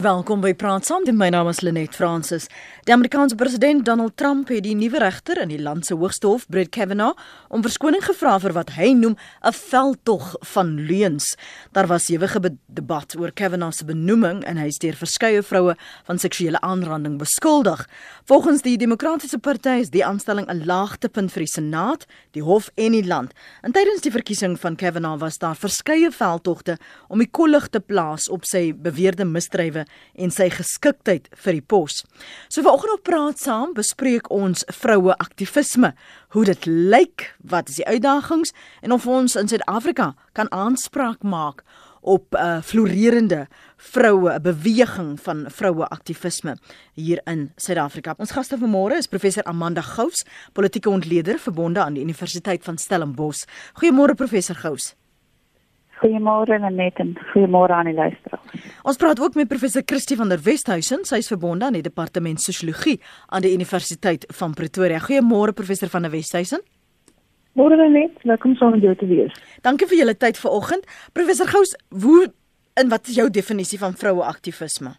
Welkom by Praat Saam. My naam is Lenet Fransis. Die Amerikaanse president Donald Trump het die nuwe regter in die land se hoogste hof, Brett Kavanaugh, om verskoning gevra vir wat hy noem 'n veldtog van leuns. Daar was ewige debat oor Kavanaugh se benoeming en hy is deur verskeie vroue van seksuele aanranding beskuldig. Volgens die Demokratiese Party is die aanstelling 'n laagtepunt vir die Senaat, die hof en die land. En tydens die verkiesing van Kavanaugh was daar verskeie veldtogte om die kollig te plaas op sy beweerde misdrywe en sy geskiktheid vir die pos. So vanoggend op praat saam bespreek ons vroue aktivisme, hoe dit lyk, wat is die uitdagings en of ons in Suid-Afrika kan aanspraak maak op 'n uh, eh, floreerende vroue 'n beweging van vroue aktivisme hier in Suid-Afrika. Ons gaste vanmôre is professor Amanda Gous, politieke ontleder verbonde aan die Universiteit van Stellenbosch. Goeiemôre professor Gous. Goeiemôre Anet en goeiemôre aan die luisteraars. Ons praat ook met professor Christie van der Westhuizen, sy is verbonde aan die departement sosiologie aan die Universiteit van Pretoria. Goeiemôre professor van der Westhuizen. Môre Anet, welkom saam met jou te wees. Dankie vir julle tyd vanoggend. Professor Gous, hoe en wat is jou definisie van vroue aktivisme?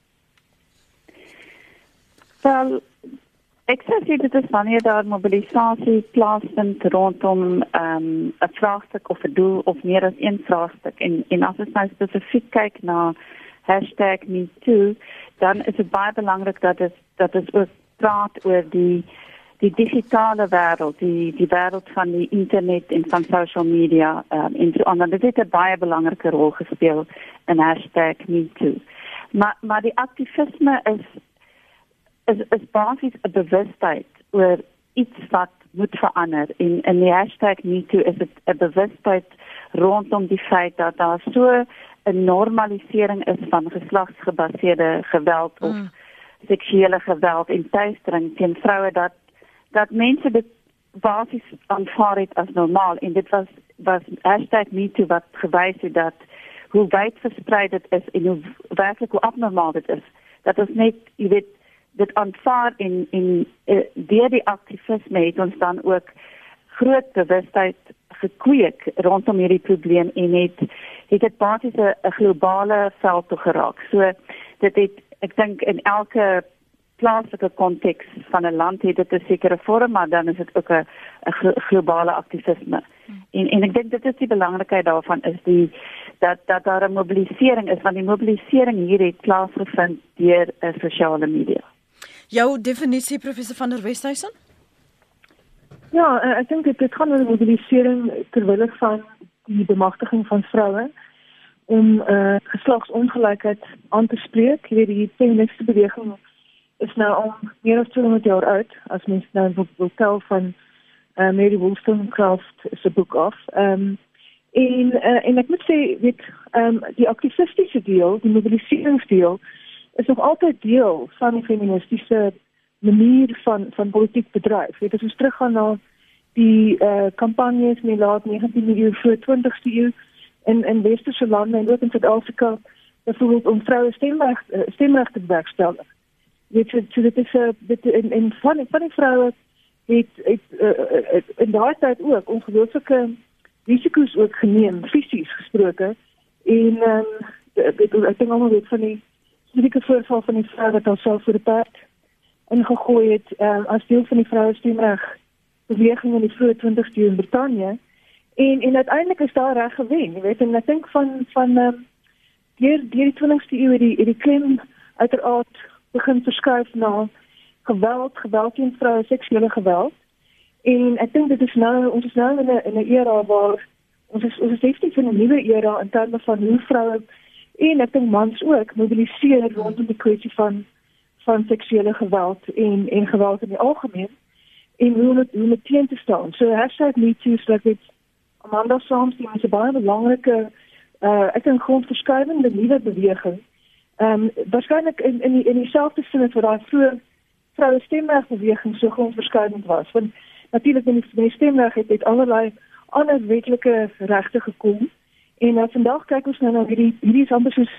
Wel, Ek sê dit is wanneer daar mobilisasie plaasvind rondom ehm, 'n um, vraagstuk of 'n doel of meer as een vraagstuk en en as ons nou spesifiek kyk na #metoo dan is dit baie belangrik dat dit dat dit ook praat oor die die digitale wêreld, die die wêreld van die internet en van social media um, en so aan. Dit het 'n baie belangrike rol gespeel in #metoo. Maar maar die aktivisme is is is basies 'n bewustheid oor iets wat moet verander en in die hashtag #metoo is dit 'n bewustheid rondom die feit dat daar so 'n normalisering is van geslagsgebaseerde geweld of mm. seksuele geweld en teistering teen vroue dat dat mense dit basies aanvaar het as normaal en dit was was #metoo wat gewys het dat hoe wyd versprei dit is en hoe werklik hoe abnormaal dit is dat ons net jy weet dit aanvaar en en uh, deur die aktivisme het ons dan ook groot bewustheid gekweek rondom hierdie probleem en het het dit basies 'n globale veld toe geraak. So dit het ek dink in elke plaaslike konteks van 'n land het dit 'n sekere vorm, maar dan is dit ook 'n 'n globale aktivisme. En en ek dink dit is die belangrikheid daarvan is die dat dat daar 'n mobilisering is want die mobilisering hier het plaasgevind deur uh, sosiale media. Jou definisie professor van der Westhuizen? Ja, uh, ek dink dit, dit gaan oor mobilisering terwyl van die bemagtiging van vroue om uh, geslagsongelykheid aan te spreek. Jy weet die feministische beweging is nou al meer as 200 jaar oud as mens nou wil tel van uh, Mary Wollstonecraft se boek af. Ehm um, en uh, en ek moet sê weet ehm um, die aktivistiese deel, die mobiliseringsdeel is nog altyd deel van die feministiese manier van van politiek bedryf. Dit is ons teruggaan na die eh uh, kampanjes in die laat 19de eeu voor 20ste eeu in in westerse lande en ook in Suid-Afrika byvoorbeeld om vroue stemrecht uh, stemrecht te bewerkstellig. Dit so, so dit is 'n uh, dit in in van van die vroue het het uh, in daai tyd ook ongelooflike risiko's ook geneem fisies gesproke en ehm um, ek dink almal weet van die spesifieke voorval van die vrou wat haarself voor die pad ingegooi het uh, as deel van die vroue stemreg beweging in die vroeë 20ste eeu in Brittanje. En en uiteindelik is daar reg gewen jy weet en ek dink van van um, deur deur die 20ste eeu het die het die klem uiteraard begin verskuif na geweld geweld teen vroue seksuele geweld. En ek dink dit is nou ons is nou in 'n in 'n era waar ons is ons is definitief in 'n nuwe era in terme van hoe vroue en ek dink mans ook mobiliseer rondom die kwessie van van seksuele geweld en en geweld in die algemeen en hoe om hoe om teen te staan. So hashtag me too so dat dit Amanda soms die is 'n baie belangrike uh ek dink grondverskuivende nuwe beweging. Ehm um, waarskynlik in in die, in dieselfde sin as wat daai vroeë vroue stemreg beweging so grondverskuivend was. Want natuurlik in die stemreg het dit allerlei ander wetlike regte gekom. En nou vandag kyk ons nou na hierdie hierdie is amper soos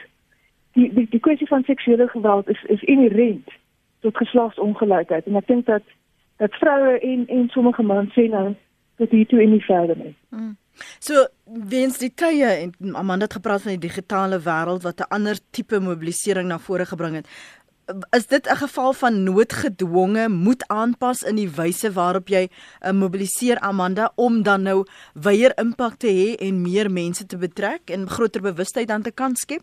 die die, die kwessie van seksuele geweld is is inherent tot geslagsongelykheid en ek dink dat dat vroue en en sommige mans sê nou dat hier toe in die verder nie. Mm. So wens die tye en Amanda het gepraat van die digitale wêreld wat 'n ander tipe mobilisering na vore gebring het. Is dit 'n geval van noodgedwonge moet aanpas in die wyse waarop jy uh, mobiliseer Amanda om dan nou weier impak te hê en meer mense te betrek en groter bewustheid dan te kan skep?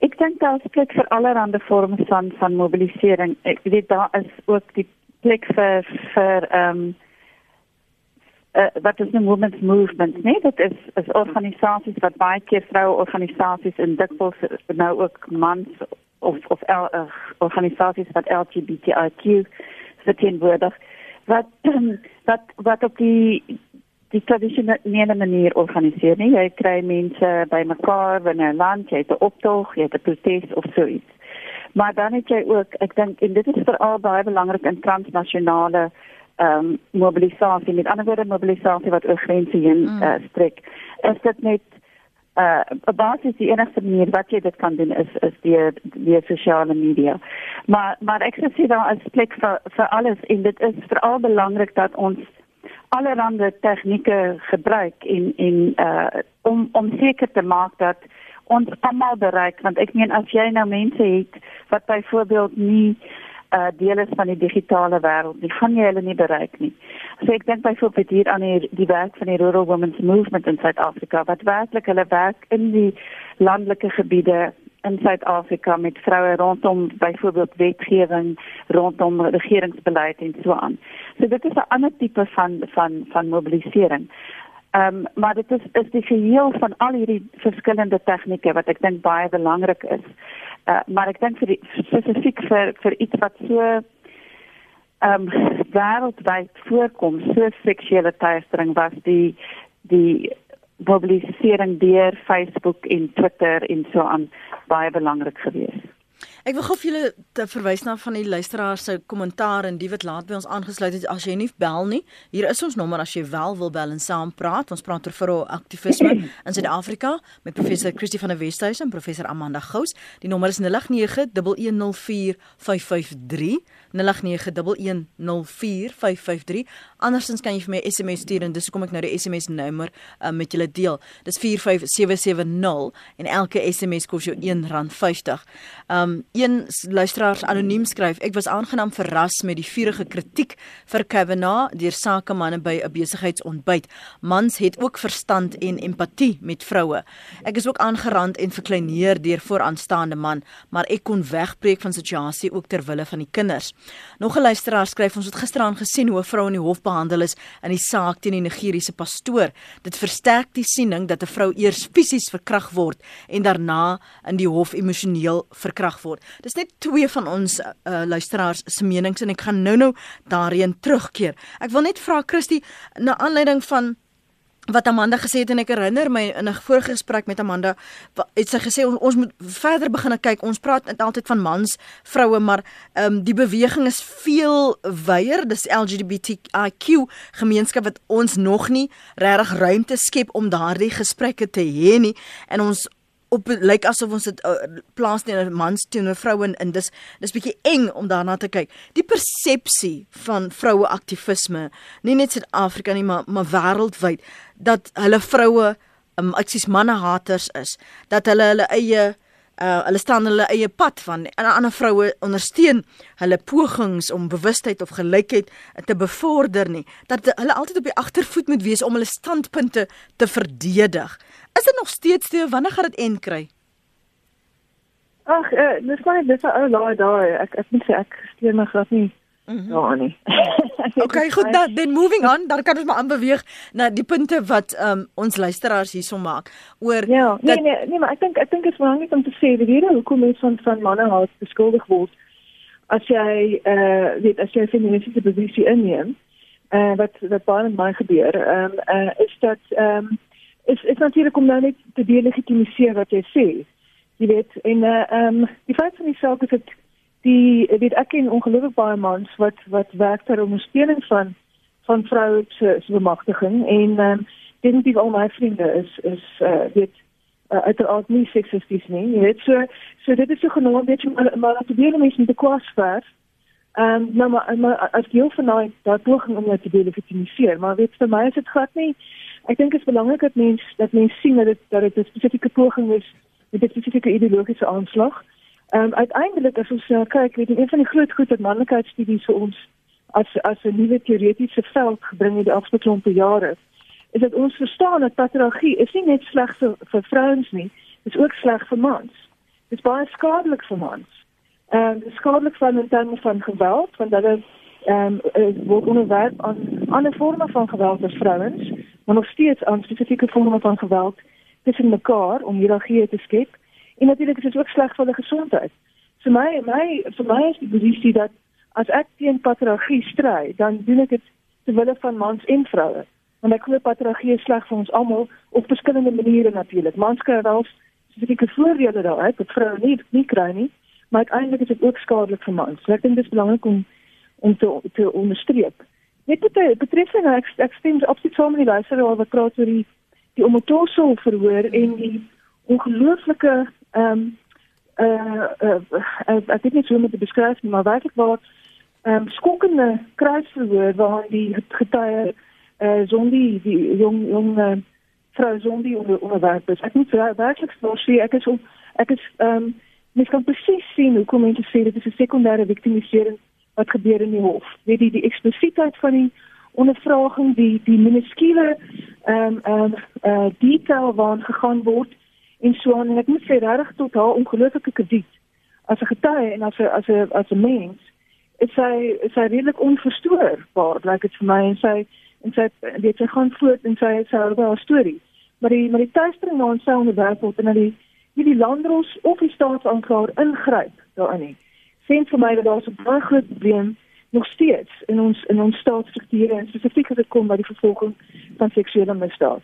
Ek dink daar is plek vir allerlei vorme van van mobilisering. Ek weet daar is ook die plek vir vir ehm um, uh, wat is 'n women's movement nee dit is is organisasies wat baie keer vroue organisasies en dikwels nou ook mans of of el, uh, organisasies wat LGBTIQ verteenwoordig wat wat wat op die die tradisionele manier organiseer nie. Jy kry mense bymekaar binne 'n land jy het 'n optog jy het 'n protes of so iets. Maar dan het jy ook ek dink en dit is veral baie belangrik in transnasionale ehm um, mobilisasie. Met ander woorde mobilisasie wat oor grense heen mm. uh, strek is dit net uh basies die enigste manier wat jy dit kan doen is is die die sosiale media. Maar maar ek sê daar is plek vir vir alles en dit is veral belangrik dat ons allerlei tegnieke gebruik en en uh om om seker te maak dat ons almal bereik. Want ek meen as jy nou mense het wat byvoorbeeld nie uh deel is van die digitale wêreld. Nie gaan jy hulle nie bereik nie. So ek dink byvoorbeeld hier aan die die werk van die Rural Women's Movement in Suid-Afrika wat werklik hulle werk in die landelike gebiede in Suid-Afrika met vroue rondom byvoorbeeld wetgewing, rondom regeringsbeleid en so aan. So dit is 'n ander tipe van van van mobilisering. Ehm um, maar dit is is die geheel van al hierdie verskillende tegnieke wat ek dink baie belangrik is. Uh, maar ek dink vir spesifiek vir vir iets wat so ehm um, wêreldwyd voorkom, so seksuele teistering was die die mobilisering deur Facebook en Twitter en so aan baie belangrik geweest. Ek wil gou vir julle verwys na van die luisteraars se kommentaar en die wat laat by ons aangesluit het as jy nie bel nie. Hier is ons nommer as jy wel wil bel en saam praat. Ons praat oor vir aktivisme in Suid-Afrika met professor Christie van der Westhuizen en professor Amanda Gous. Die nommer is 0891104553. 0891104553. Andersins kan jy vir my SMS stuur en dis hoekom ek nou die SMS nommer uh, met julle deel. Dis 45770 en elke SMS kos jou R1.50. Um een luisteraar anoniem skryf: Ek was aangenaam verras met die vurige kritiek vir Kavanaugh deur sakemanne by 'n besigheidsontbyt. Mans het ook verstand en empatie met vroue. Ek is ook aangerand en verkleineer deur vooraanstaande man, maar ek kon wegbreek van situasie ook ter wille van die kinders. Nog 'n luisteraar skryf ons het gisteraan gesien hoe 'n vrou in die hof behandel is in die saak teen die Nigeriese pastoor. Dit versterk die siening dat 'n vrou eers fisies verkragt word en daarna in die hof emosioneel verkragt word. Dis net twee van ons uh, luisteraars se menings en ek gaan nou-nou daarheen terugkeer. Ek wil net vra Christie na aanleiding van wat Amanda gesê het en ek herinner my in 'n vorige gesprek met Amanda het sy gesê ons, ons moet verder begin kyk ons praat altyd van mans vroue maar ehm um, die beweging is veel wyer dis LGBTQ gemeenskap wat ons nog nie regtig ruimte skep om daardie gesprekke te hê nie en ons op lyk asof ons dit uh, plaas teenoor mans teenoor vroue en, en dis dis bietjie eng om daarna te kyk. Die persepsie van vroue aktivisme, nie net Suid-Afrika nie, maar maar wêreldwyd dat hulle vroue um, ek sies mannehaters is, dat hulle hulle eie uh, hulle staan hulle eie pad van en ander vroue ondersteun hulle pogings om bewustheid of gelykheid te bevorder nie dat hulle altyd op die agtervoet moet wees om hulle standpunte te verdedig. Is dit nog steeds toe wanneer gaan dit en kry? Ag, uh, dis maar dis 'n ou laai daai. Ek ek moet sê ek steun my glad nie. Ja, nee. okay, goed, dan then moving on, dan kan ons maar aanbeweeg na die punte wat um, ons luisteraars hierso maak oor Ja, nee, dat, nee, nee, maar ek dink ek dink dit is belangrik om te sê die rede hoekom mense van van manne haat beskuldig word as jy eh uh, weet as jy feministiese posisie inneem, eh uh, wat wat baie met my gebeur, ehm um, eh uh, is dat ehm um, is is natuurlik om nou net te delegitimiseer wat jy sê. Jy weet en eh, ehm uh, um, die feit van die saak is dat die weet ek ken ongelukkig baie mans wat wat werk ter ondersteuning van van vroue se se bemagtiging en ehm um, definitief al my vriende is is uh, weet uh, uiteraard nie seksisties nie. Jy weet so so dit is so genoem weet jy maar maar dat die mense met die kwas ver Ehm um, maar, maar as jy van nou daar poging om dit te delegitimiseer, maar weet vir my is dit glad nie Ek dink dit is belangrik dat mense dat mense sien dat dit dat dit 'n spesifieke poging is met 'n spesifieke ideologiese aanslag. Ehm um, uiteindelik as ons uh, kyk, weet jy, een van die groot goed wat manlikheidsstudies vir ons as as 'n nuwe teoretiese veld gebring het die afgelope jare, is dat ons verstaan dat patriargie is nie net sleg vir, vir vrouens nie, dit is ook sleg vir mans. Dit is baie skadelik vir mans. Ehm um, dit is skadelik van in terme van geweld, want is ehm um, word onderwerp aan ander forme van geweld vir vrouens, maar nog steeds aan spesifieke forme van geweld tussen mekaar om hiërargie te skep. En natuurlik is dit ook sleg vir die gesondheid. Vir my my vir my is die posisie dat as ek teen patriargie stry, dan doen ek dit ter wille van mans en vroue. Want ek glo patriargie is sleg vir ons almal op verskillende maniere natuurlik. Mans kry wel spesifieke voordele daaruit wat vroue nie nie kry nie, maar uiteindelik is dit ook skadelik vir mans. So ek dink dit is belangrik om om te te onderstreep. Net dit betref en ek ek stem absoluut saam met die luisteraar wat praat oor die die omotoso verhoor en die ongelooflike ehm um, uh, uh, uh, ek weet nie hoe om beskryf maar werklik waar ehm um, skokkende kruisverhoor waar die getuie eh Zondi die jong jong uh, vrou Zondi onder onderwerp is. Ek moet werklik sê ek is ek is ehm um, mens kan presies sien hoe kom mense sê dit is 'n victimisering wat gebeur in die hof. Weet jy die eksplisiteit van die ondervraging, die die minuskule ehm um, ehm um, uh, detail waarna gegaan word en so aan. En ek moet sê regtig tot haar ongelooflike krediet as 'n getuie en as 'n as 'n as 'n mens is sy is sy redelik onverstoorbaar lyk dit vir my. En sy en sy weet sy gaan voort en sy sy oor haar storie. Maar die maar die tuistering na ons sou onderwerp word en dat die nie die landros of die staatsaanklaer ingryp daarin nie sien vir my dat daar 'n baie groot probleem nog steeds in ons in ons staatsstrukture en spesifiek as dit kom by die vervolging van seksuele misdade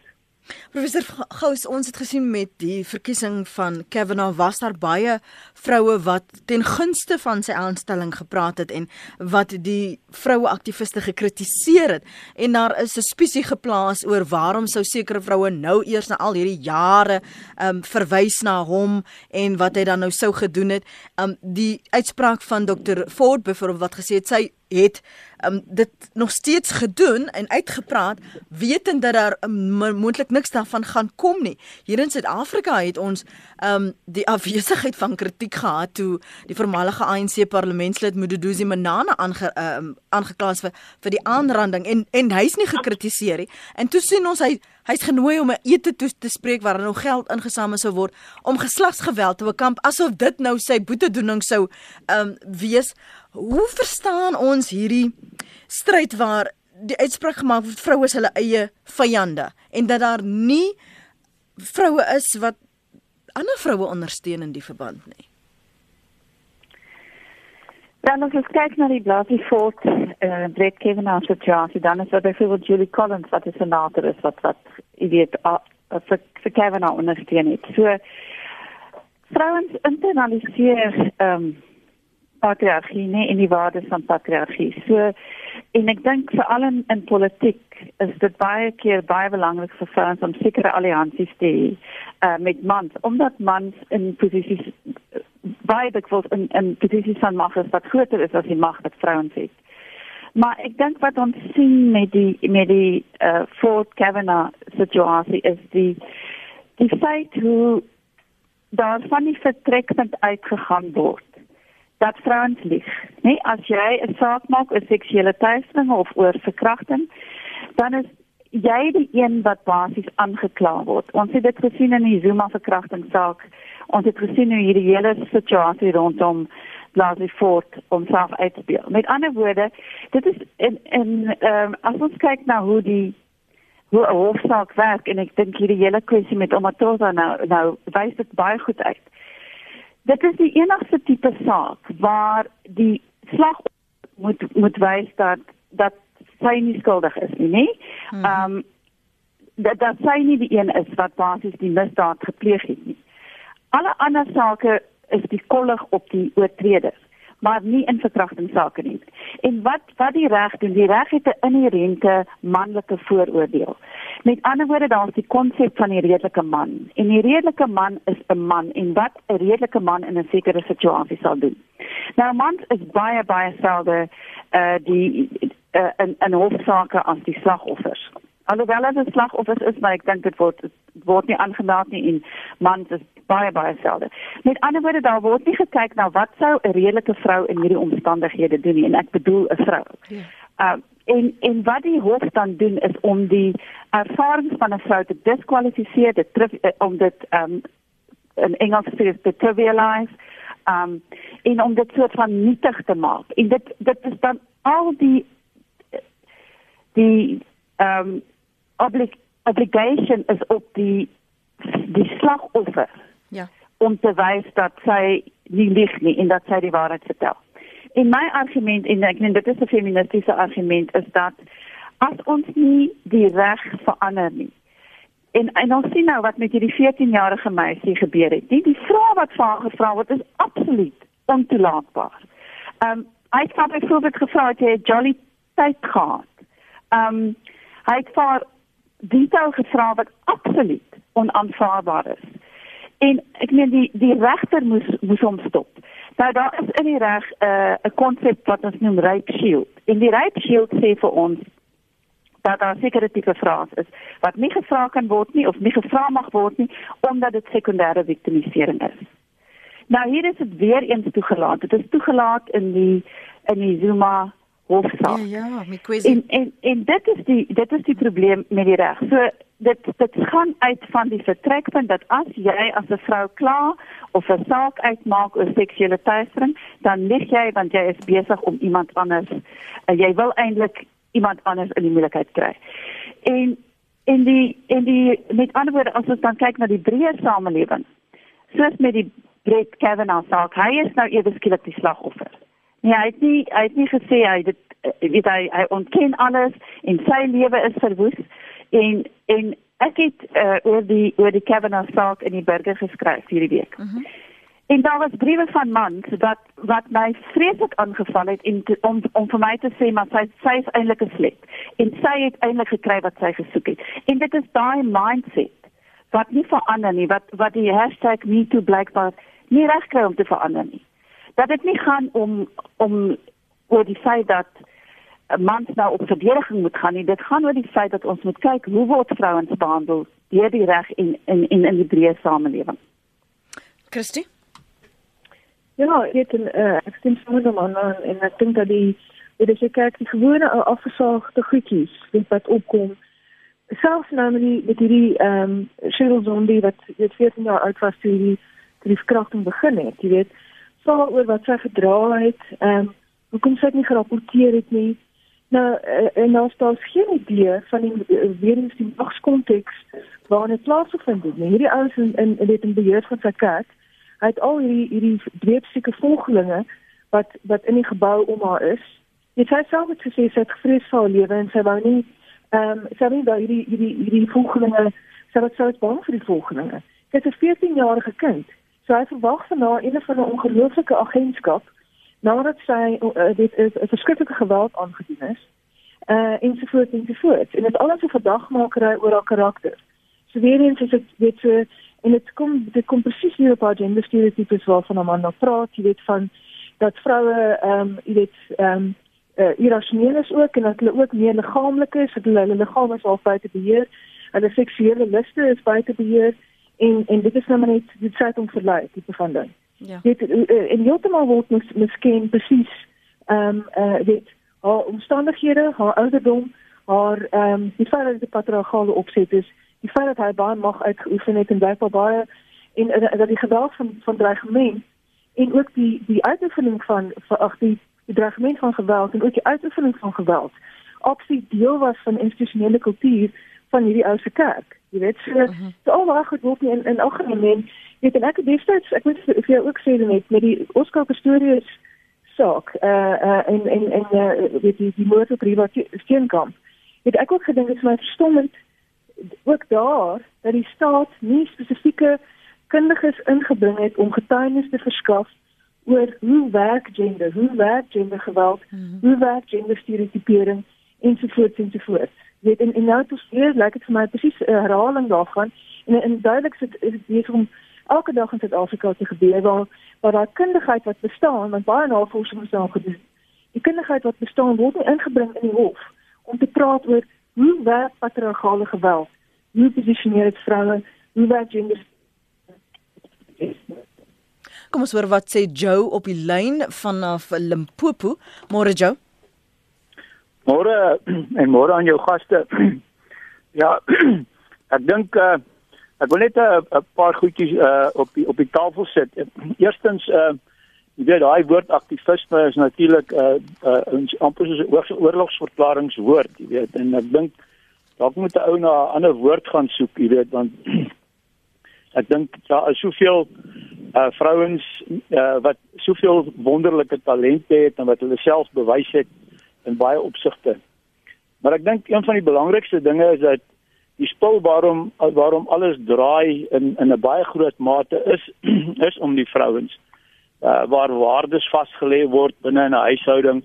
Professor Gous, ons het gesien met die verkiesing van Kavanaugh was daar baie vroue wat ten gunste van sy aanstelling gepraat het en wat die vroue aktiviste gekritiseer het en daar is 'n spissie geplaas oor waarom sou sekere vroue nou eers na al hierdie jare um verwys na hom en wat hy dan nou sou gedoen het. Um die uitspraak van Dr Ford byvoorbeeld wat gesê het sy het um, dit nog steeds gedoen en uitgepraat wetend dat daar um, moontlik niks daarvan gaan kom nie. Hier in Suid-Afrika het ons um, die afwesigheid van kritiek gehad toe die voormalige ANC parlementslid Mududuzi Manana aange, um, aangeklas vir vir die aanranding en en hy's nie gekritiseer nie. En toe sien ons hy hy's genooi om 'n ete toe te spreek waar nog geld ingesamel sou word om geslagsgeweld te bekamp asof dit nou sy boetedoening sou um, wees. Hoe verstaan ons hierdie stryd waar die uitspraak gemaak word vroue is hulle eie vyande en dat daar nie vroue is wat ander vroue ondersteun in die verband nie? Dan as ons kyk na die Blasey Fort eh uh, Brett Kavanaugh se situasie, dan is daar byvoorbeeld Julie Collins wat 'n senator is wat wat jy weet uh, vir vir Kavanaugh ondersteun het. So vrouens internaliseer ehm um, patriargie nie en die waardes van patriargie. So en ek dink veral in, in politiek is dit baie keer baie belangrik vir vrouens om sekere alliansies te hê uh, met mans omdat mans in posisies baie dikwels in in posisies van mag is wat groter is as die mag wat vrouens het. Maar ek dink wat ons sien met die met die uh, Ford Kavanaugh situasie is die die feit hoe daar van die vertrekpunt uitgegaan word dat vrouens lieg. Nee, as jy 'n saak maak oor seksuele teistering of oor verkrachting, dan is jy die een wat basies aangekla word. Ons het dit gesien in die Zuma verkrachtingssaak. Ons het gesien hoe hierdie hele situasie rondom Blasey Fort homself uitspeel. Met ander woorde, dit is in in ehm um, as ons kyk na hoe die hoe 'n hofsaak werk en ek dink hierdie hele kwessie met Omatosa nou nou wys dit baie goed uit dit is die enigste tipe saak waar die slag moet moet wys dat dat sy nie skuldig is nie, nê? Mhm. Ehm um, dat dat sy nie die een is wat basies die misdaad gepleeg het nie. Alle ander sake is die kollig op die oortreders maar nie in verkrachtingssake nie. En wat wat die reg doen, die reg het 'n inherente manlike vooroordeel. Met ander woorde, daar's die konsep van die redelike man. En die redelike man is 'n man en wat 'n redelike man in 'n sekere situasie sal doen. Nou mans is baie baie selde uh die uh, in in hofsaake as die slagoffers. Alhoewel dit 'n slagoffer is, maar ek dink dit word word nie aangemeld nie en mans is baie baie selde. Met ander woorde, daar word nie gekyk na wat sou 'n redelike vrou in hierdie omstandighede doen nie en ek bedoel 'n vrou. Ja. Uh, en en wat die hof dan doen is om die ervarings van 'n vrou te diskwalifiseer, dit uh, om dit um in Engels te trivialize, um en om dit soort van nietig te maak. En dit dit is dan al die die um oblig obligation is op die die slagoffer. Ja. Om te wys dat sy nie lieg nie en dat sy die waarheid vertel. En my argument en ek dink dit is 'n feministiese argument is dat as ons nie die reg verander nie. En en ons sien nou wat met hierdie 14-jarige meisie gebeur het. Die die vrae wat vir haar gevra word is absoluut ontoelaatbaar. Ehm um, hy het vir byvoorbeeld gevra het jy jolly tyd gehad. Ehm um, hy het vir detail gevra wat absoluut onaanvaarbaar is. En ek meen die die regter moes moes hom stop. Nou daar is in die reg 'n uh, 'n konsep wat ons noem rape shield. En die rape shield sê vir ons dat daar sekere tipe vrae is wat nie gevra kan word nie of nie gevra mag word nie omdat dit sekondêre victimisering is. Nou hier is dit weer eens toegelaat. Dit is toegelaat in die in die Zuma hofsaak. Ja, ja, met kwessie. En en en dit is die dit is die probleem met die reg. So dit dit gaan uit van die vertrekpunt dat as jy as 'n vrou kla of 'n saak uitmaak oor seksuele teistering, dan lig jy want jy is besig om iemand anders en jy wil eintlik iemand anders in die moeilikheid kry. En in die in die met ander woorde as ons dan kyk na die breë samelewing, soos met die Brett Kavanaugh saak, hy is nou eers skielik die slagoffer. Nee, hy het nie hy het nie gesê hy dit eh, weet hy hy ontken alles en sy lewe is verwoes en en ek het uh, oor die oor die Kavanaugh saak in die burger geskryf hierdie week. Uh mhm. -huh. En daar was briewe van mans wat wat my vreeslik aangeval het en te, om om vir my te sê maar sy sy is eintlik 'n slet en sy het eintlik gekry wat sy gesoek het. En dit is daai mindset wat nie verander nie wat wat die hashtag #MeToo blykbaar nie reg kry om te verander nie dat dit nie gaan om om oor die feit dat mans nou op verdediging moet gaan nie. Dit gaan oor die feit dat ons moet kyk hoe word vrouens behandel deur die reg in in in in die breë samelewing. Christie? Ja, dit en uh, ek stem saam met hom en, en ek dink dat die dit is kyk die gewone afgesaagde goedjies wat opkom selfs nou met die met hierdie ehm um, Cheryl Zombie wat dit 14 jaar oud was toe die die verkrachting begin het, jy weet vra oor wat sy gedra het, ehm um, hoekom sy dit nie gerapporteer het nie. Nou uh, en nou staan geen idee van die uh, weer in die magskonteks waarin dit plaasgevind het nie. Hierdie ouens in in dit in beheer van sy kerk. Hy het al hierdie hierdie dweepsieke volgelinge wat wat in die gebou om haar is. Dit sy self het gesê sy het gevrees vir haar lewe en sy wou nie ehm um, sy wou hierdie hierdie hierdie volgelinge sy het sou bang vir die volgelinge. Sy is 'n 14-jarige kind. So hy verwag van haar een van 'n ongelooflike agentskap nadat sy uh, dit is 'n verskriklike geweld aangedoen is. Uh ensovoorts ensovoorts. En dit alles 'n verdagmakery oor haar karakter. So weer eens is dit weet so en dit kom dit kom presies hier op haar gender stereotypes waarvan 'n man nou praat, jy weet van dat vroue ehm um, jy weet ehm um, uh, irrasioneel is ook en dat hulle ook meer liggaamlik is, dat hulle hulle liggaam is al buite beheer, hulle seksuele luste is buite beheer en en dit is nou net die tyd om verlei tipe van ding. Ja. Dit uh, en heeltemal word mis, miskien presies ehm um, uh, dit haar omstandighede, haar ouderdom, haar ehm um, die feit dat die patriargale opset is, die feit dat hy baie mag uitgeoefen het en baie baie en uh, dat die geweld van van dreigement en ook die die uitoefening van ag die die dreigement van geweld en ook die uitoefening van geweld absoluut deel was van institusionele kultuur van hierdie ou se kerk. Jy weet so, uh mhm. -huh. so al waar goed word nie in in algemeen. Jy weet en ek het destyds ek moet vir jou ook sê net met die Oscar Pistorius saak uh uh en en en uh, weet die die moord op Riva Steenkamp. Het ek ook gedink dit is my verstommend ook daar dat die staat nie spesifieke kundiges ingebring het om getuienis te verskaf oor hoe werk gender, hoe werk gendergeweld, mhm. -huh. hoe werk genderstereotypering ensovoorts ensovoorts weet en en nou tot weer lyk dit vir my presies 'n herhaling daarvan en en duidelik is dit besig om elke dag in Suid-Afrika te gebeur waar waar daar kundigheid wat bestaan want baie navorsing is daar gedoen die kundigheid wat bestaan word nie ingebring in die hof om te praat oor Hoe werk patriargale geweld? Hoe posisioneer dit vroue? Hoe werk gender Kom ons hoor wat sê Joe op die lyn vanaf Limpopo. Môre Joe. Môre en môre aan jou gaste. ja, ek dink uh, ek wil net 'n uh, paar goedjies uh, op die op die tafel sit. Eerstens uh jy weet daai woord aktivisme is natuurlik 'n uh, uh, amper soos 'n oorlogsverklaringswoord, jy weet, en ek dink dalk moet 'n ou na 'n ander woord gaan soek, jy weet, want ek dink daar is soveel uh vrouens uh wat soveel wonderlike talente het en wat hulle self bewys het in baie opsigte. Maar ek dink een van die belangrikste dinge is dat die spul waarom waarom alles draai in in 'n baie groot mate is is om die vrouens uh waar waardes vasgelê word binne 'n huishouding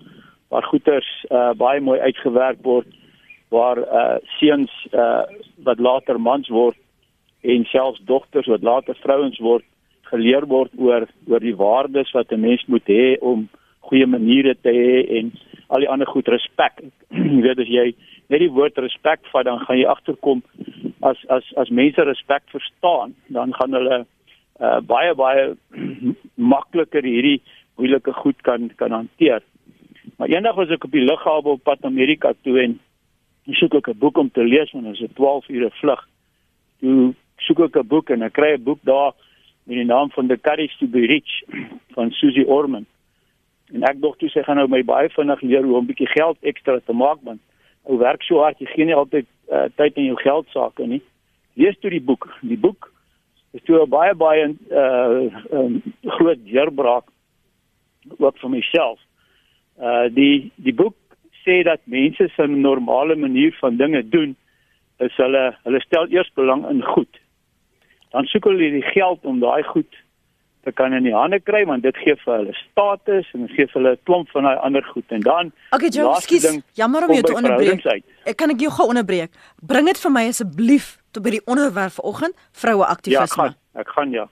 waar goeders uh baie mooi uitgewerk word waar uh seuns uh wat later mans word en selfs dogters wat later vrouens word geleer word oor oor die waardes wat 'n mens moet hê om goeie maniere te hê en al die ander goed respek. Jy weet as jy net die woord respek vat dan gaan jy agterkom as as as mense respek verstaan, dan gaan hulle uh baie baie makliker hierdie moeilike goed kan kan hanteer. Maar eendag was ek op die lughawe op pad Amerika toe en ek soek ek 'n boek om te lees want dit is 'n 12 ure vlug. Toe soek ek 'n boek en ek kry 'n boek daar met die naam van The Courage to be Rich van Susie Orman. En ek dink toe sy gaan nou my baie vinnig leer hoe om 'n bietjie geld ekstra te maak want ou werk so hard, jy gee nie altyd uh, tyd in jou geld sake nie. Lees toe die boek. Die boek is toe 'n baie baie uh um, groot deurbraak ook vir myself. Uh die die boek sê dat mense se normale manier van dinge doen is hulle hulle stel eers belang in goed dan soek hulle die geld om daai goed te kan in die hande kry want dit gee vir hulle status en dit gee vir hulle 'n klomp van daai ander goed en dan Okay, Joe, skus. Jammer om jou te onderbreek. Ek kan ek jou gou onderbreek. Bring dit vir my asseblief tot by die onderwerp vanoggend, vroue aktivisme. Ja, ek gaan, ek gaan ja.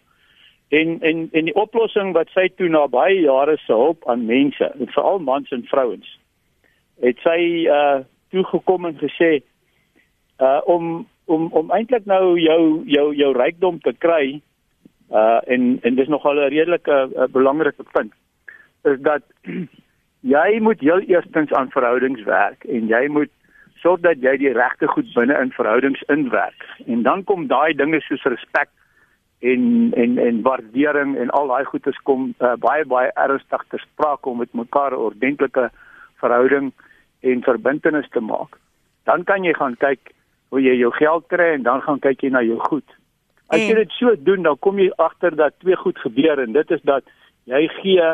En en en die oplossing wat sy toe na baie jare se hulp aan mense, veral mans en vrouens, het sy uh toegekom en gesê uh om om om eintlik nou jou jou jou rykdom te kry uh en en dis nogal 'n redelike uh, belangrike punt. Is dat jy moet heel eerstens aan verhoudings werk en jy moet sorg dat jy die regte goed binne in verhoudings inwerk. En dan kom daai dinge soos respek en en en waardering en al daai goedes kom uh, baie baie ernstig te sprake om met mekaar 'n ordentlike verhouding en verbintenis te maak. Dan kan jy gaan kyk hoe jy jou geld kry en dan gaan kyk jy na jou goed. As jy dit so doen, dan kom jy agter dat twee goed gebeur en dit is dat jy gee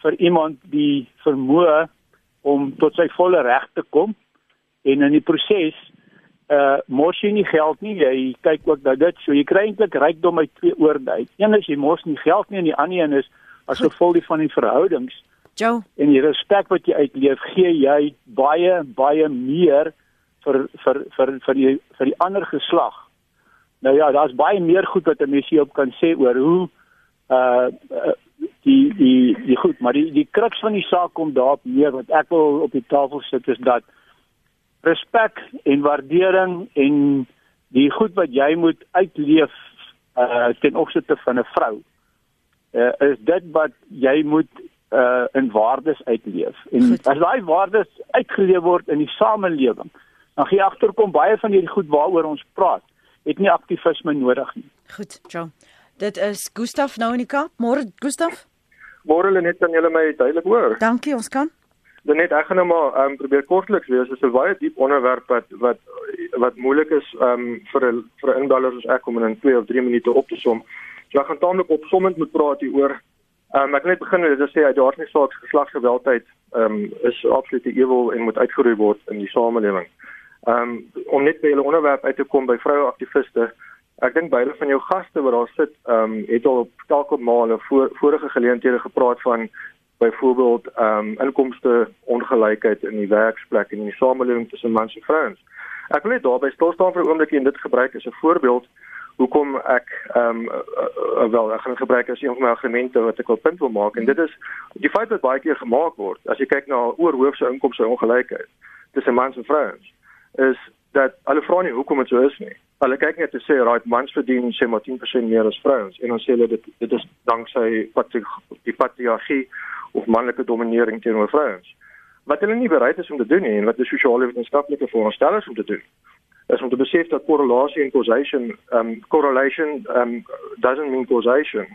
vir iemand die vermoë om tot sy volle reg te kom en in die proses uh mors jy nie geld nie. Jy kyk ook dat dit so jy kry eintlik rykdom uit twee oorde uit. Een is jy mors nie geld nie en die ander een is as gevolg van die verhoudings. Joe? En die respek wat jy uitleef gee jy baie baie meer vir vir vir vir die vir die ander geslag. Nou ja, daar's baie meer goed wat 'n mens hier op kan sê oor hoe uh die die die goed, maar die die kruks van die saak kom daarop neer wat ek wil op die tafel sit is dat respek en waardering en die goed wat jy moet uitleef uh ten opsigte van 'n vrou uh is dit wat jy moet uh in waardes uitleef. En goed. as daai waardes uitgeleef word in die samelewing, dan gee agterkom baie van hierdie goed waaroor ons praat het nie aktivisme nodig nie. Goed, John. Dit is Gustaf nou in die Kaap. Môre Gustaf. Môre lê net aan julle my duidelik hoor. Dankie, ons kan. Dan net ek gaan nou maar um, probeer kortliks wees. Dit is 'n baie diep onderwerp wat wat wat moeilik is um, vir 'n vir 'n indaller soos ek om in 2 of 3 minute op te som. So ek gaan taamlik opsommend moet praat hier oor. Um, ek wil net begin met dit sê uit daar nie saak geslagsgeweldheid um, is absoluut ewel en moet uitgeroei word in die samelewing. Um om net by julle onderwerp uit te kom by vroue aktiviste. Ek dink baie van jou gaste wat daar sit, um het al op dalk op male voor, vorige geleenthede gepraat van byvoorbeeld um inkomste ongelykheid in die werksplek en in die samelewing tussen mans en vrouens. Ek wil net daarby stil staan vir 'n oomblik en dit gebruik as 'n voorbeeld hoekom ek ehm um, uh, uh, wel ek gaan gebruik as een van my argumente wat ek wil punt wil maak en dit is die feit wat baie keer gemaak word as jy kyk na oorhoofse inkomste ongelykheid tussen mans en vrouens is dat hulle vra nie hoekom dit so is nie. Hulle kyk net te sê right mans verdien sê maar 10% meer as vrouens en dan sê hulle dit dit is danksy die patriargie of manlike dominering teenoor vrouens. Wat hulle nie bereid is om te doen nie en wat die sosiale wetenskaplike is om te doen is om te besef dat korrelasie en causation um correlation um doesn't mean causation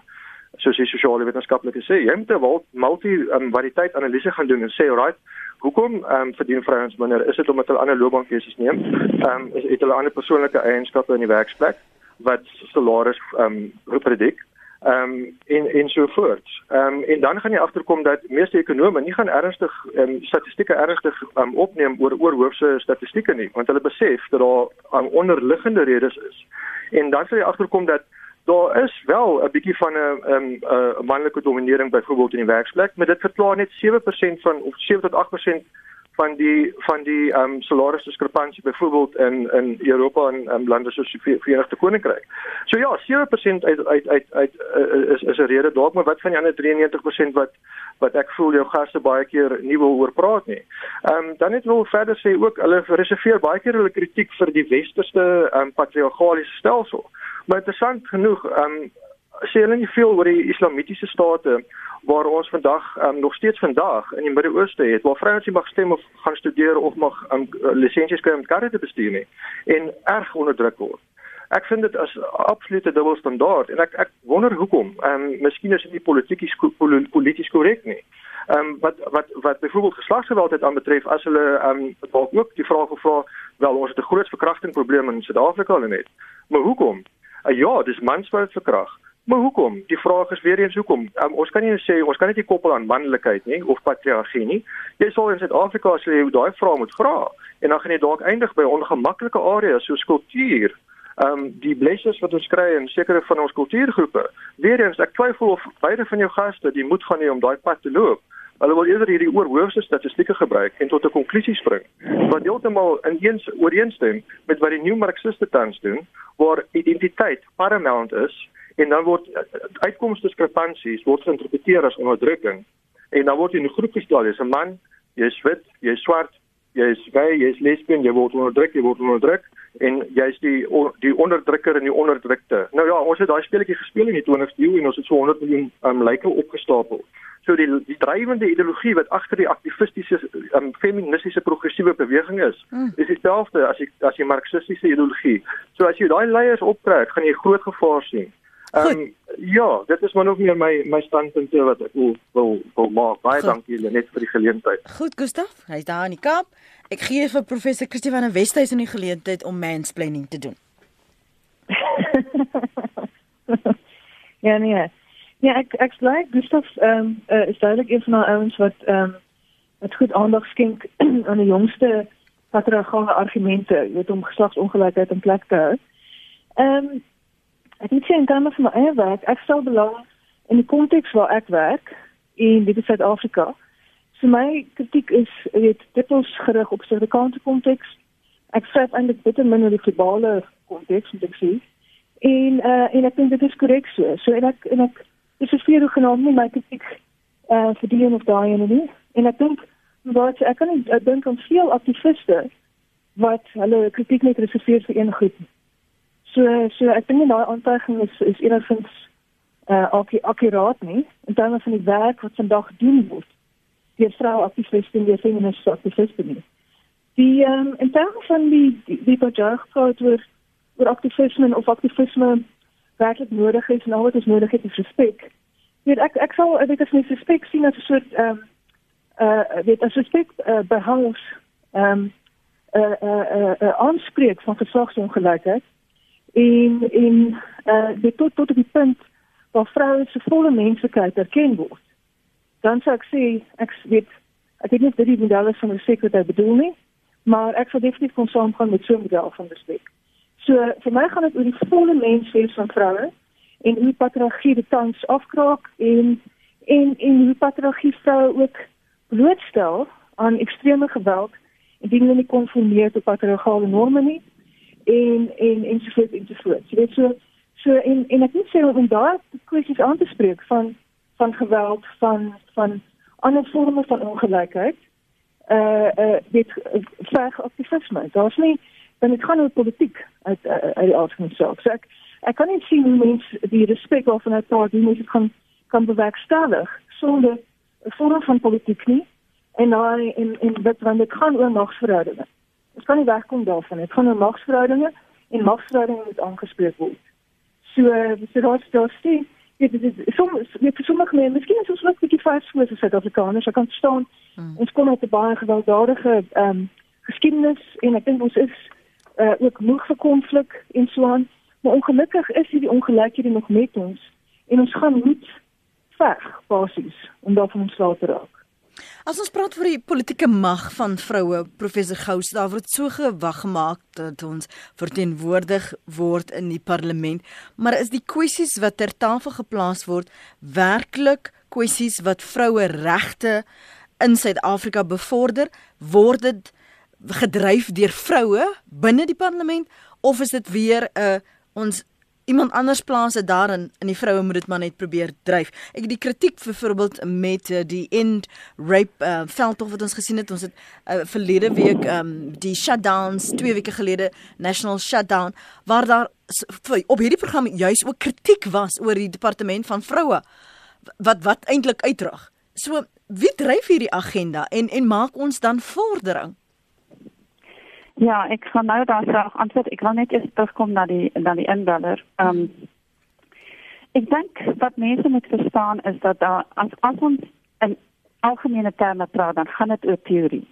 die sosiale wetenskaplike sê jy moet 'n multi um, variëteit analise gaan doen en sê right hoekom um, verdien vrouens minder is dit omdat hulle ander loopbaankeuses neem um, is het hulle ander persoonlike eienskappe in die werksplek wat salaris um, predik ehm um, en en so voort. Ehm um, en dan gaan jy agterkom dat meeste ekonome nie gaan ernstig ehm um, statistieke ernstig um, opneem oor oorhoofse statistieke nie, want hulle besef dat daar um, onderliggende redes is. En dan sal jy agterkom dat daar is wel 'n bietjie van 'n 'n 'n manlike dominering byvoorbeeld in die werksplek, maar dit verklaar net 7% van of 7 tot 8% van die van die ehm um, salarisdiskrepansie byvoorbeeld in in Europa en um, lande soos die Verenigde Koninkryk. So ja, 7% uit uit uit uit uh, is is 'n rede dalk, maar wat van die ander 93% wat wat ek voel jou gaste baie keer nie wil oor praat nie. Ehm um, dan net wil verder sê ook hulle reserveer baie keer hulle kritiek vir die westerse ehm um, patriargaliese stelsel. Maar interessant genoeg ehm um, sê hulle nie veel oor die islamitiese state waar ons vandag um, nog steeds vandag in die Midde-Ooste het waar vrouens nie mag stem of gaan studeer of mag um, lisensies kry om karre te bestuur nie en erg onderdruk word. Ek vind dit as absolute dubbelstandaard en ek ek wonder hoekom. Ehm um, miskien is dit nie polities polities korrek nie. Ehm um, wat wat wat byvoorbeeld geslagsgeweld het aanbetref as hulle ehm um, dalk ook die vraag gevra wel ons het 'n groot verkrachtingprobleem in Suid-Afrika al net. Maar hoekom? Uh, ja, dis mans wat verkragt. Maar hoekom? Die vraag is weer eens hoekom? Um, ons kan nie sê ons kan net nie koppel aan manlikheid nie of patriargie nie. Jy sal in Suid-Afrika as jy daai vraag moet vra en dan gaan jy dalk eindig by ongemaklike areas soos kultuur. Ehm um, die blessings wat ons kry in sekere van ons kultuurgroepe. Weer eens ek twyfel of beide van jou gaste die moed gaan hê om daai pad te loop. Hulle wil eerder hierdie oorhoofse statistieke gebruik en tot 'n konklusie spring wat heeltemal ineens ooreenstem met wat die nuwe marxiste tans doen waar identiteit paramount is en dan word eh, uitkomste diskrepansies word geïnterpreteer as onderdrukking. En dan word jy in 'n groep gestel jy's 'n man jy's wit jy's swart jy's gay jy's lesbien jy word onderdruk jy word onderdruk en jy's die die onderdrukker en die onderdrukte nou ja ons het daai speletjie gespeel in die 20ste eeu en ons het so 100 miljoen um, lyke opgestapel so die die drywende ideologie wat agter die aktivistiese um, feministiese progressiewe beweging is mm. is dieselfde as die as die marxistiese ideologie so as jy daai leiers optrek gaan jy groot gevaar sien Um, ja, dit is maar nog meer my my standpunt wat ek wil wil, wil maak. Baie Goed. dankie julle net vir die geleentheid. Goed, Gustaf, hy's daar in die Kaap. Ek gee vir professor Christie van der Westhuys in die geleentheid om mansplaining te doen. ja nee. Ja, ek ek sê Gustaf ehm um, uh, is duidelik een van daai ouens wat ehm um, wat goed aandag skenk aan die jongste patriargale argumente, weet om geslagsongelykheid in plek te hou. Ehm um, Ek het sien dan met my eie werk, ek stel belang in die konteks waar ek werk in is Suid-Afrika. So my kritiek is weet dit is gerig op Suid-Afrikaanse konteks. Ek sê eintlik bitter min oor die globale konteks wat ek sien. En uh en ek dink dit is korrek so. So en ek en ek is vir genoem nie my kritiek uh vir die en of daai en nie. En ek dink wat ek kan ek dink om veel aktiviste wat hulle kritiek net reserveer vir een groep So so ek dink daai aantuiging is is enigstens uh ook akkuraat nie in terme van die werk wat vandag doen word. Die vrou aktiviste en die feministe aktiviste nie. Die um, in terme van die die, projek oor oor aktivisme of aktivisme werklik nodig is en al wat is nodig het is respek. Weet ek ek sal ek het nie respek sien as 'n soort ehm um, uh weet as respek uh, behangs ehm um, uh uh uh, uh aanspreek van geslagsongelykheid en en uh dit tot tot op die punt waar vroue se volle menslikheid erken word. Dan sou ek sê ek weet ek weet nie of dit die model is van respek wat ek bedoel nie, maar ek sou definitief kon saamgaan met so 'n model van respek. So vir my gaan dit oor die volle menswees van vroue en hoe patriargie dit tans afkraak en en en hoe patriargie vroue ook blootstel aan ekstreme geweld indien hulle nie konformeer tot patriargale norme nie en en en so voort en so voort. Jy weet so so en en ek moet sê om daar kwessies aan te spreek van van geweld van van ander forme van ongelykheid. Uh uh dit verg aktivisme. Daar's nie dan dit gaan oor politiek uit uit die aard van die saak. So ek ek kan nie sien hoe mense die respek of van praat hoe mense kan kan bewerkstellig sonder 'n vorm van politiek nie en daai en en dit want dit gaan oor magsverhoudinge. Ons kan nie wegkom daarvan. Dit gaan oor magsverhoudinge en magsverhoudinge moet aangespreek word. So so daar's daar's die dit is soms net sommige mense, miskien is ons net 'n bietjie vas voor as Suid-Afrikaners. Ek kan staan. Hmm. Ons kom uit 'n baie gewelddadige ehm um, geskiedenis en ek dink ons is uh, ook moeg vir konflik en so aan. Maar ongelukkig is hierdie ongelykhede nog met ons en ons gaan moet veg basies om daarvan ontslae te raak. As ons praat oor die politieke mag van vroue, professor Gous, daar word so gewag gemaak dat ons verteenwoordig word in die parlement, maar is die kwessies wat ter tafel geplaas word werklik kwessies wat vroue regte in Suid-Afrika bevorder? Word dit gedryf deur vroue binne die parlement of is dit weer 'n uh, ons iemand anders plaas dit daarin in die vroue moet dit maar net probeer dryf. Ek die kritiek byvoorbeeld met uh, die end rape uh, veldtog wat ons gesien het. Ons het uh, verlede week um, die shutdowns 2 weke gelede national shutdown waar daar op hierdie program juis ook kritiek was oor die departement van vroue wat wat eintlik uitdrag. So wie dryf hierdie agenda en en maak ons dan vordering? Ja, ek gaan nou daar graag antwoord. Ek wil net eers terugkom na die na die inbeller. Um, ek dink wat mense moet verstaan is dat as as ons in algemene terme praat, dan gaan dit oor teorie.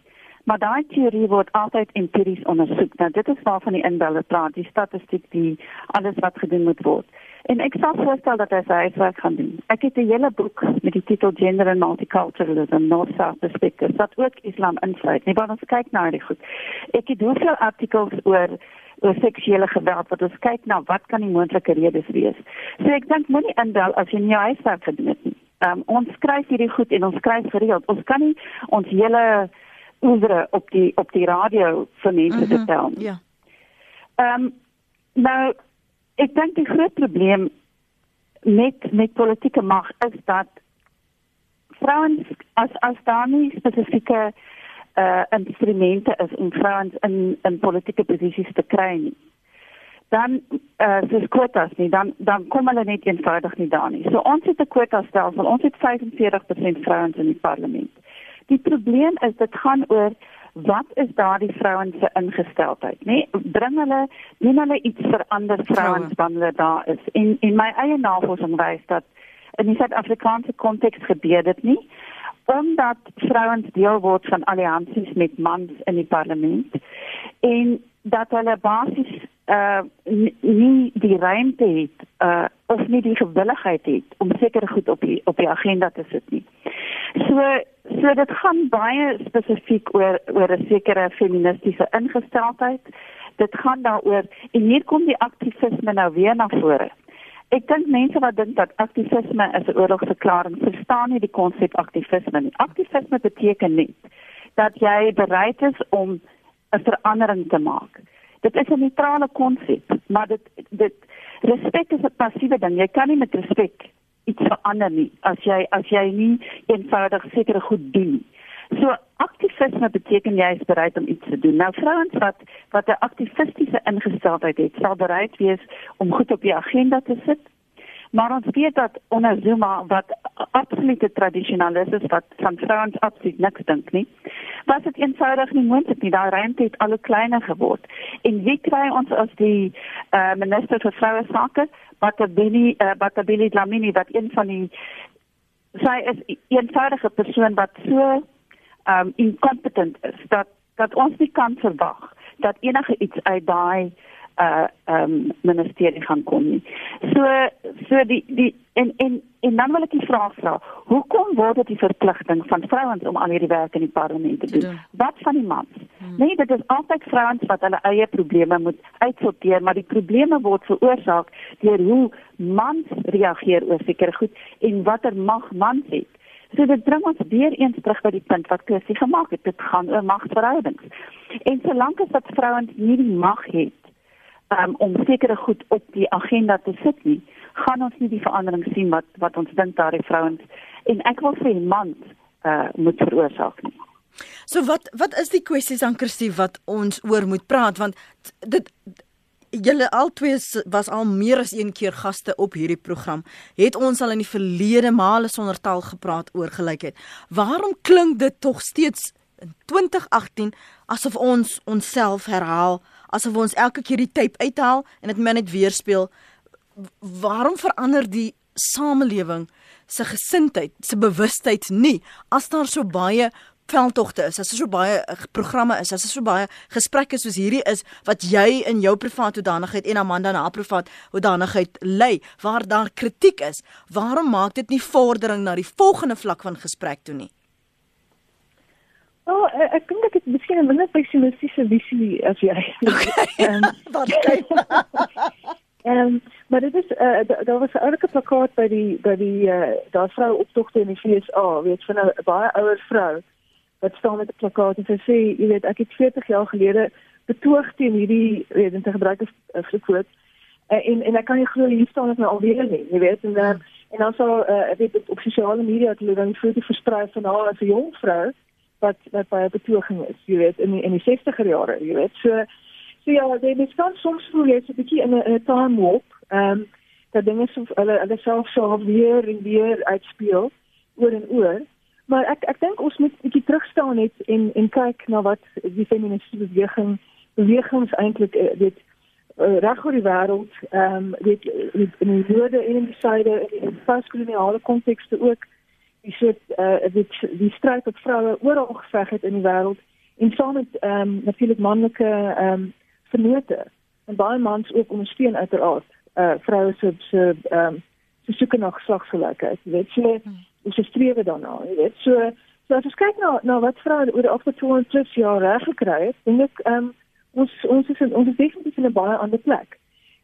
Maar daai teorie word altyd empiries ondersoek. Nou dit is waarvan die inbeller praat, die statistiek, die alles wat gedoen moet word. En ek sal voorstel dat hy sy huiswerk gaan doen. Ek het 'n hele boek met die titel Gender and Multiculturalism, North South Perspectives, wat ook Islam insluit. Nee, wat ons kyk na hierdie goed. Ek het hoeveel artikels oor oor seksuele geweld wat ons kyk na wat kan die moontlike redes wees. So ek dink moenie indel as jy nie jou huiswerk gedoen het nie. Um, ons skryf hierdie goed en ons skryf gereeld. Ons kan nie ons hele oeuvre op die op die radio vir mense mm -hmm, vertel nie. Ja. Ehm um, nou ek dink die groot probleem met met politieke mag is dat vrouens as as daar nie spesifieke uh instrumente is om vrouens in in politieke posisies te kry nie dan uh dis kwotas nie dan dan kom hulle net eenvoudig nie daar nie. So ons het 'n kwota stelsel ons het 45% vrouens in die parlement. Die probleem is dit gaan oor wat is daardie vrouens se ingesteldheid nê? Nee, bring hulle doen hulle iets vir ander vrouens wanneer hulle daar is. En en my eie navorsing wys dat in die Suid-Afrikaanse konteks gebeur dit nie omdat vrouens deel word van alliansies met mans in die parlement en dat hulle basies uh nie die ruimte het uh of nie die gewilligheid het om sekere goed op die op die agenda te sit nie. So so dit gaan baie spesifiek oor oor 'n sekere feministiese ingesteldheid. Dit gaan daaroor en hier kom die aktivisme nou weer na vore. Ek dink mense wat dink dat aktivisme is 'n oorlogsverklaring, verstaan nie die konsep aktivisme nie. Aktivisme beteken net dat jy bereid is om 'n verandering te maak. Dit is 'n neutrale konsep, maar dit dit respek is 'n passiewe ding. Jy kan nie met respek iets verander nie as jy as jy nie eenvoudig sekere goed doen nie. So aktivisme beteken jy is bereid om iets te doen. Nou vrouens wat wat 'n aktivistiese ingesteldheid het, sal bereid wees om goed op die agenda te sit. Maar ons weet dat onder Zuma wat absolute tradisionalis is wat van vrouens absoluut niks dink nie. Was dit eenvoudig nie moontlik nie. Daai ruimte het al hoe kleiner geword. En wie kry ons as die uh, minister vir vroue sake? Batabili uh, Batabili Dlamini wat een van die sy is 'n eenvoudige persoon wat so um incompetent is dat dat ons nie kan verwag dat enige iets uit daai uh um ministerie gaan kom nie. So so die die en en en dan wil ek die vraag vra, hoekom word dit die verpligting van vrouens om al hierdie werk in die parlement te doen? Wat van die mans? Hmm. Nee, dit is altyd vrouens wat hulle eie probleme moet uitsorteer, maar die probleme word veroorsaak deur hoe mans reageer oor sekere goed en watter mag mans het. So dit bring ons weer eens terug by die punt wat Kirsty gemaak het, dit gaan oor magverhoudings. En solank as dat vrouens nie die mag het um, om sekere goed op die agenda te sit nie, gaan ons nie die verandering sien wat wat ons dink daardie vrouens en ek wil sê mans uh, moet veroorsaak nie. So wat wat is die kwessies aan Kirsty wat ons oor moet praat want dit julle albei was al meer as een keer gaste op hierdie program. Het ons al in die verlede male sonder taal gepraat oor gelykheid. Waarom klink dit tog steeds in 2018 asof ons onsself herhaal, asof ons elke keer die tape uithaal en dit net weer speel? Waarom verander die samelewing se gesindheid, se bewustheid nie as daar so baie veldtogte is, as daar so baie uh, programme is, as daar so baie gesprekke soos hierdie is wat jy in jou privaat hoedanigheid en Amanda in haar privaat hoedanigheid lei waar daar kritiek is, waarom maak dit nie vordering na die volgende vlak van gesprek toe nie? Oh, ek dink ek het miskien 'n minder pessimistiese visie as jy. Ehm, wat kyk? Ehm, maar dit is uh, daar was 'n oulike plakkaat by die by die uh, daar vrou optogte in die FSA, weet van 'n baie ouer vrou wat staan met 'n plakkaat en sy sê, jy weet, ek het 40 jaar gelede betoog teen hierdie weet en te gebruik as verkoop. Uh, en en ek kan nie glo hier staan ek nou alweer nie, jy weet, en uh, en dan sou uh, weet op sosiale media het hulle dan die foto versprei van haar as 'n jong vrou wat wat 'n betoging is, jy weet, in die, in die 60er jare, jy weet. So so ja, dit is dan soms voel jy so 'n bietjie in 'n time warp. Ehm um, dat dinge so hulle hulle self so weer en weer uitspeel oor en oor. Maar ek ek dink ons moet 'n bietjie terug staan net en en kyk na wat die feministiese beweging bewegings eintlik uh, weet uh, reg oor die wêreld ehm um, weet in die noorde en in die suide in die postkoloniale kontekste ook die soort uh, weet die stryd wat vroue oral geveg het in die wêreld en saam met ehm um, natuurlik manlike ehm um, vernote en baie mans ook ondersteun uiteraard uh, vroue se se ehm um, se soeke na geslagsgelykheid weet jy so, ons strewe daarna, jy weet. So so as ons kyk na na wat vroue oor die afgelope 20 jaar reg gekry het, dink ek ehm um, ons ons is in, ons is definitief in 'n baie ander plek.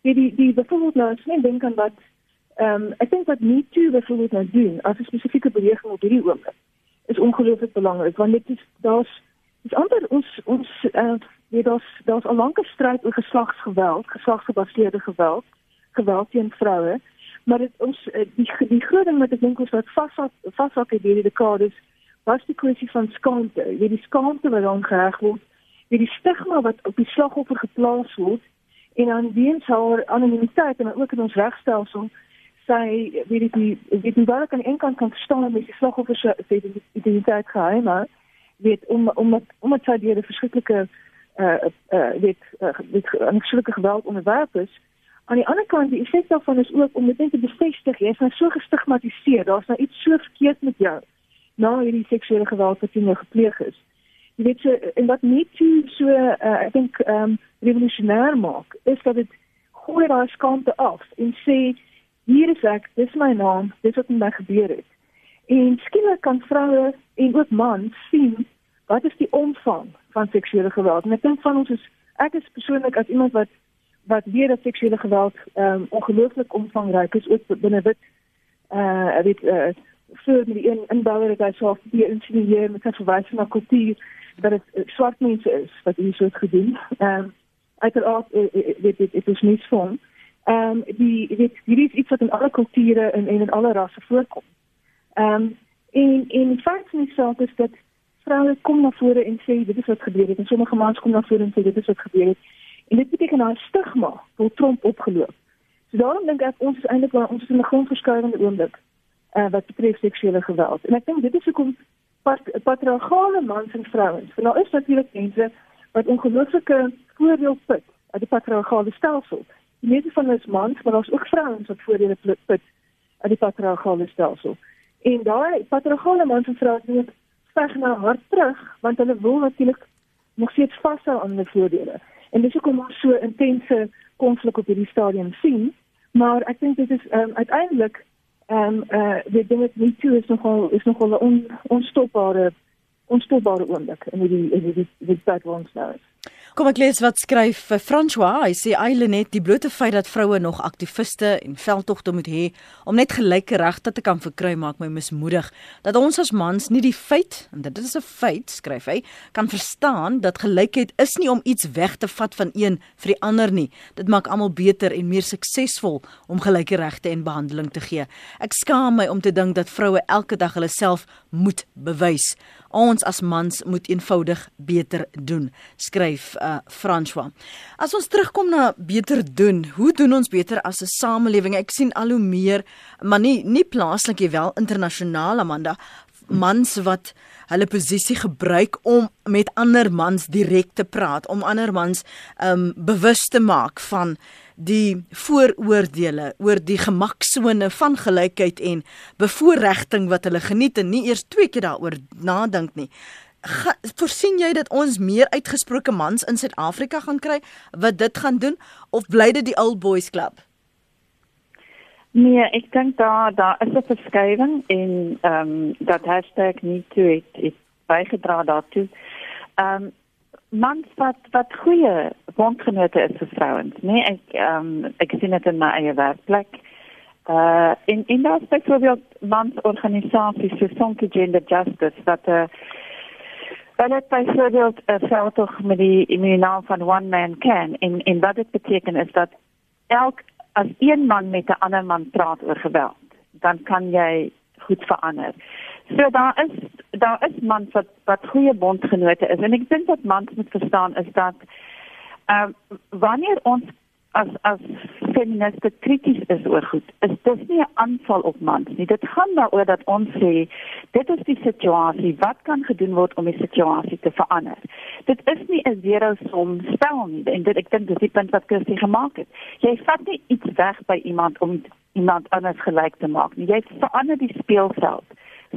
Jy die die byvoorbeeld nou as jy dink aan wat ehm um, ek dink wat nie toe byvoorbeeld nou doen as 'n spesifieke beweging op hierdie oomblik is ongelooflik belangrik want dit is daar's is ander ons ons eh uh, weet daar's daar's 'n lange stryd oor geslagsgeweld, geslagsgebaseerde geweld, geweld teen vroue maar dit ons eh, die die groot ding wat ek dink ons wat vashak vashak het hierdie dekades was die kwessie van skaamte. Jy die skaamte wat dan geheg word, jy die stigma wat op die slagoffer geplaas word en dan weens haar anonimiteit en ook in ons regstelsel sy weet die weet nie waar kan een kant kan staan met die slagoffer se identiteit geheim maar weet om om om dit sy die verskriklike uh uh weet uh, weet 'n verskriklike geweld onderwerp is. Aan die ander kant, die effek daarvan is ook om dit net te bevestig, jy is nou so gestigmatiseer, daar's nou iets so verkeerd met jou na hierdie seksuele geweld wat jy nou gepleeg is. Jy weet so en wat nie so so uh, ek dink ehm um, revolusionêr maak, is dat dit gooi daai skaamte af en sê hier is ek, dis my naam, dis wat met my gebeur het. En skielik kan vroue en ook mans sien wat is die omvang van seksuele geweld. En ek dink van ons is ek is persoonlik as iemand wat wat weer dat seksuele geweld ehm um, ongelooflik omvangryk is ook binne wit eh uh, weet eh uh, vir die in inbouer dat hy so die insinueer met sy verwysing na kultuur dat dit uh, swart mense is wat hier so gedoen. Ehm um, uiteraard uh, weet dit is nie van ehm um, die weet hierdie is iets wat in alle kulture en en in alle rasse voorkom. Ehm um, en en feit is ook is dat vroue kom na vore en sê dit is wat gebeur het en sommige mans kom na vore en sê dit is wat gebeur het. En dit beteken 'n stigma wat Trump opgeloop. So daarom dink ek ons is eintlik waar ons is in 'n grondverskuivende oomblik uh, wat betref seksuele geweld. En ek dink dit is hoekom pat, patriargale mans en vrouens, want nou is natuurlik mense wat ongelooflike voordeel put uit die patriargale stelsel. Die meeste van ons mans, maar daar's ook vrouens wat voordele put uit die patriargale stelsel. En daai patriargale mans en vrouens moet veg na hard terug want hulle wil natuurlik nog steeds vashou aan hulle voordele. En dis hoekom ons so intense konflik op hierdie stadium sien, maar ek dink dit is um, uiteindelik ehm um, uh die ding wat nie toe is nogal is nogal 'n on, onstopbare onstopbare oomblik in die in die die tyd waar ons nou is. Kom ek lees wat skryf vir François. Hy sê Eilenet die blote feit dat vroue nog aktiviste en veldtogte moet hê om net gelyke regte te kan verkry maak my mismoedig. Dat ons as mans nie die feit en dit is 'n feit, skryf hy, kan verstaan dat gelykheid is nie om iets weg te vat van een vir die ander nie. Dit maak almal beter en meer suksesvol om gelyke regte en behandeling te gee. Ek skaam my om te dink dat vroue elke dag hulle self moet bewys. Ons as mans moet eenvoudig beter doen, skryf uh François. As ons terugkom na beter doen, hoe doen ons beter as 'n samelewing? Ek sien al hoe meer, maar nie nie plaaslik nie, wel internasionaal Amanda, mans wat hulle posisie gebruik om met ander mans direk te praat, om ander mans um bewus te maak van die vooroordeele oor die gemaksone van gelykheid en bevoordiging wat hulle geniet en nie eers twee keer daaroor nadink nie. Ga, voorsien jy dat ons meer uitgesproke mans in Suid-Afrika gaan kry wat dit gaan doen of bly dit die old boys club? Nee, ek dink daar daar is 'n verskywing en ehm um, dat hashtag nie toe het, het bygedra daartoe. Ehm um, mans wat wat goeie bondgenote is vir vrouens, nee, ek ehm um, ek sien dit in my eie werkplek. Uh in in daardie byvoorbeeld mans organisasies so Sonke Gender Justice wat uh dan het byvoorbeeld 'n uh, veldtog met die immunaal van one man can en en wat dit beteken is dat elk as een man met 'n ander man praat oor geweld, dan kan jy goed verander. So daar is daar is mans wat wat goeie bondgenote is en ek dink wat mans moet verstaan is dat ehm uh, wanneer ons as as feministe krities is oor goed, is dit nie 'n aanval op mans nie. Dit gaan daaroor dat ons sê dit is die situasie, wat kan gedoen word om die situasie te verander. Dit is nie 'n zero som spel nie. En dit ek dink dis die punt wat Kirsty gemaak het. Jy vat nie iets weg by iemand om iemand anders gelyk te maak nie. Jy verander die speelveld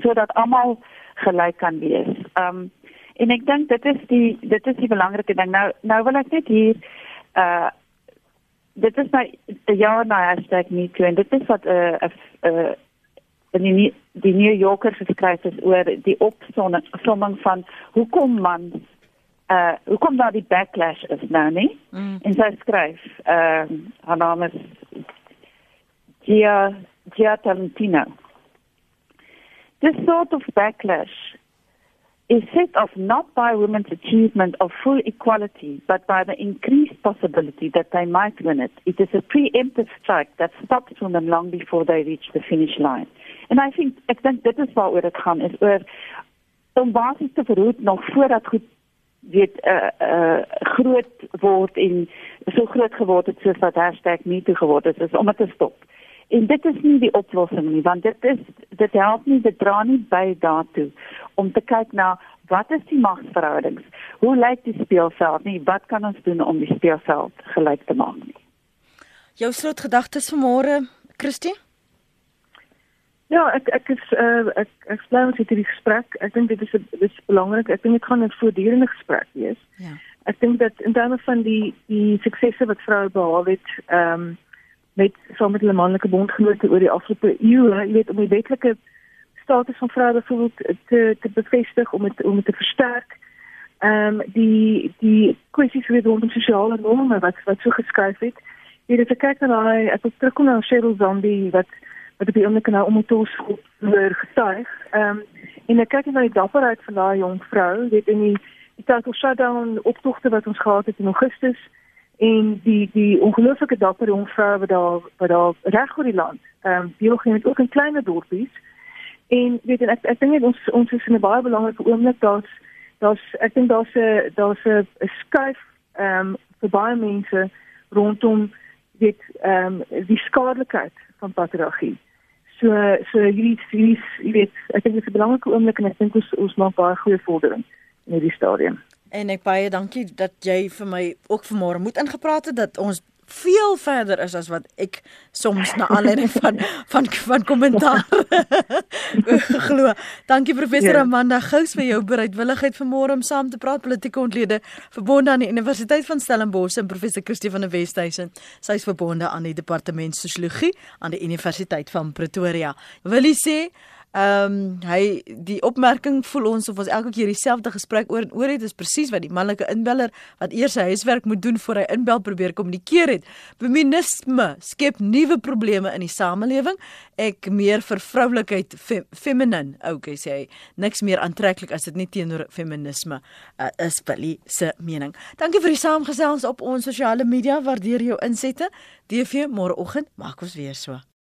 sodat almal gelyk kan wees. Um en ek dink dit is die dit is die belangrike ding. Nou nou wil ek net hier uh dit is my ja nou hashtag me too en dit is wat 'n uh, 'n uh, die, die New Yorker geskryf het oor die opsomming van hoekom man uh hoekom daar die backlash is nou nie. Mm. En sy skryf ehm uh, haar naam is Gia Gia Tarantino. This sort of backlash is set off not by women's achievement of full equality, but by the increased possibility that they might win it. It is a preemptive strike that stops women long before they reach the finish line. And I think, ek dink dit is waaroor dit gaan, is oor om basis te verhoed nog voordat goed weet uh, uh, groot word en so groot geword het soos wat me toe geword het, is om dit te stop. En dit is nie die oplossing nie, want dit is dit help nie, dit dra nie by daartoe om te kyk na wat is die magsverhoudings? Hoe lyk die speelveld nie? Wat kan ons doen om die speelveld gelyk te maak nie? Jou slotgedagtes vanmôre, Christie? Ja, ek ek is uh, ek ek sê ons het hierdie gesprek. Ek dink dit is dit is belangrik. Ek dink dit gaan 'n voortdurende gesprek wees. Ja. Ek dink dat in terme van die die suksese wat vroue behaal het, ehm um, met saam met hulle manlike bondgenote oor die afgelope eeue, jy weet om die wetlike status van vroue byvoorbeeld te te bevestig om dit om dit te versterk. Ehm um, die die kwessies oor rondom sosiale norme wat wat so geskryf het. Jy het gekyk na daai ek het terugkom na Cheryl Zombie wat wat op die oomblik nou om toe oor getuig. Ehm um, en ek kyk na die dapperheid van daai jong vrou, weet in die die total shutdown optogte wat ons gehad het in Augustus en die die ongelooflike dapper jong vrou wat daar wat daar reg oor die land. Ehm um, deelgeneem het ook in klein dorpies. En weet en ek ek dink ons ons is in 'n baie belangrike oomblik. Daar's daar's ek dink daar's 'n daar's 'n skuif ehm um, vir baie mense rondom dit ehm um, die skadelikheid van patriargie. So so hierdie hierdie weet ek dink dit is 'n belangrike oomblik en ek dink ons ons maak baie goeie vordering in hierdie stadium En ek baie dankie dat jy vir my ook vanmôre moet ingepraat het dat ons veel verder is as wat ek soms na aanleiding van van van kommentaar glo. Dankie professor yeah. Ja. Amanda Gous vir jou bereidwilligheid vanmôre om saam te praat politieke ontlede verbonde aan die Universiteit van Stellenbosch en professor Kirsty van der Westhuizen. Sy is verbonde aan die departement sosiologie aan die Universiteit van Pretoria. Wil jy sê Ehm um, hy die opmerking voel ons of ons elke keer dieselfde gesprek oor en oor het is presies wat die manlike inbeller wat eers sy huiswerk moet doen voor hy inbel probeer kommunikeer het. Feminisme skep nuwe probleme in die samelewing. Ek meer vir vroulikheid fe, feminine. Okay sê hy. Niks meer aantreklik as dit nie teenoor feminisme uh, is Billy se mening. Dankie vir die saamgesels op ons sosiale media. Waardeer jou insette. DV môreoggend maak ons weer so.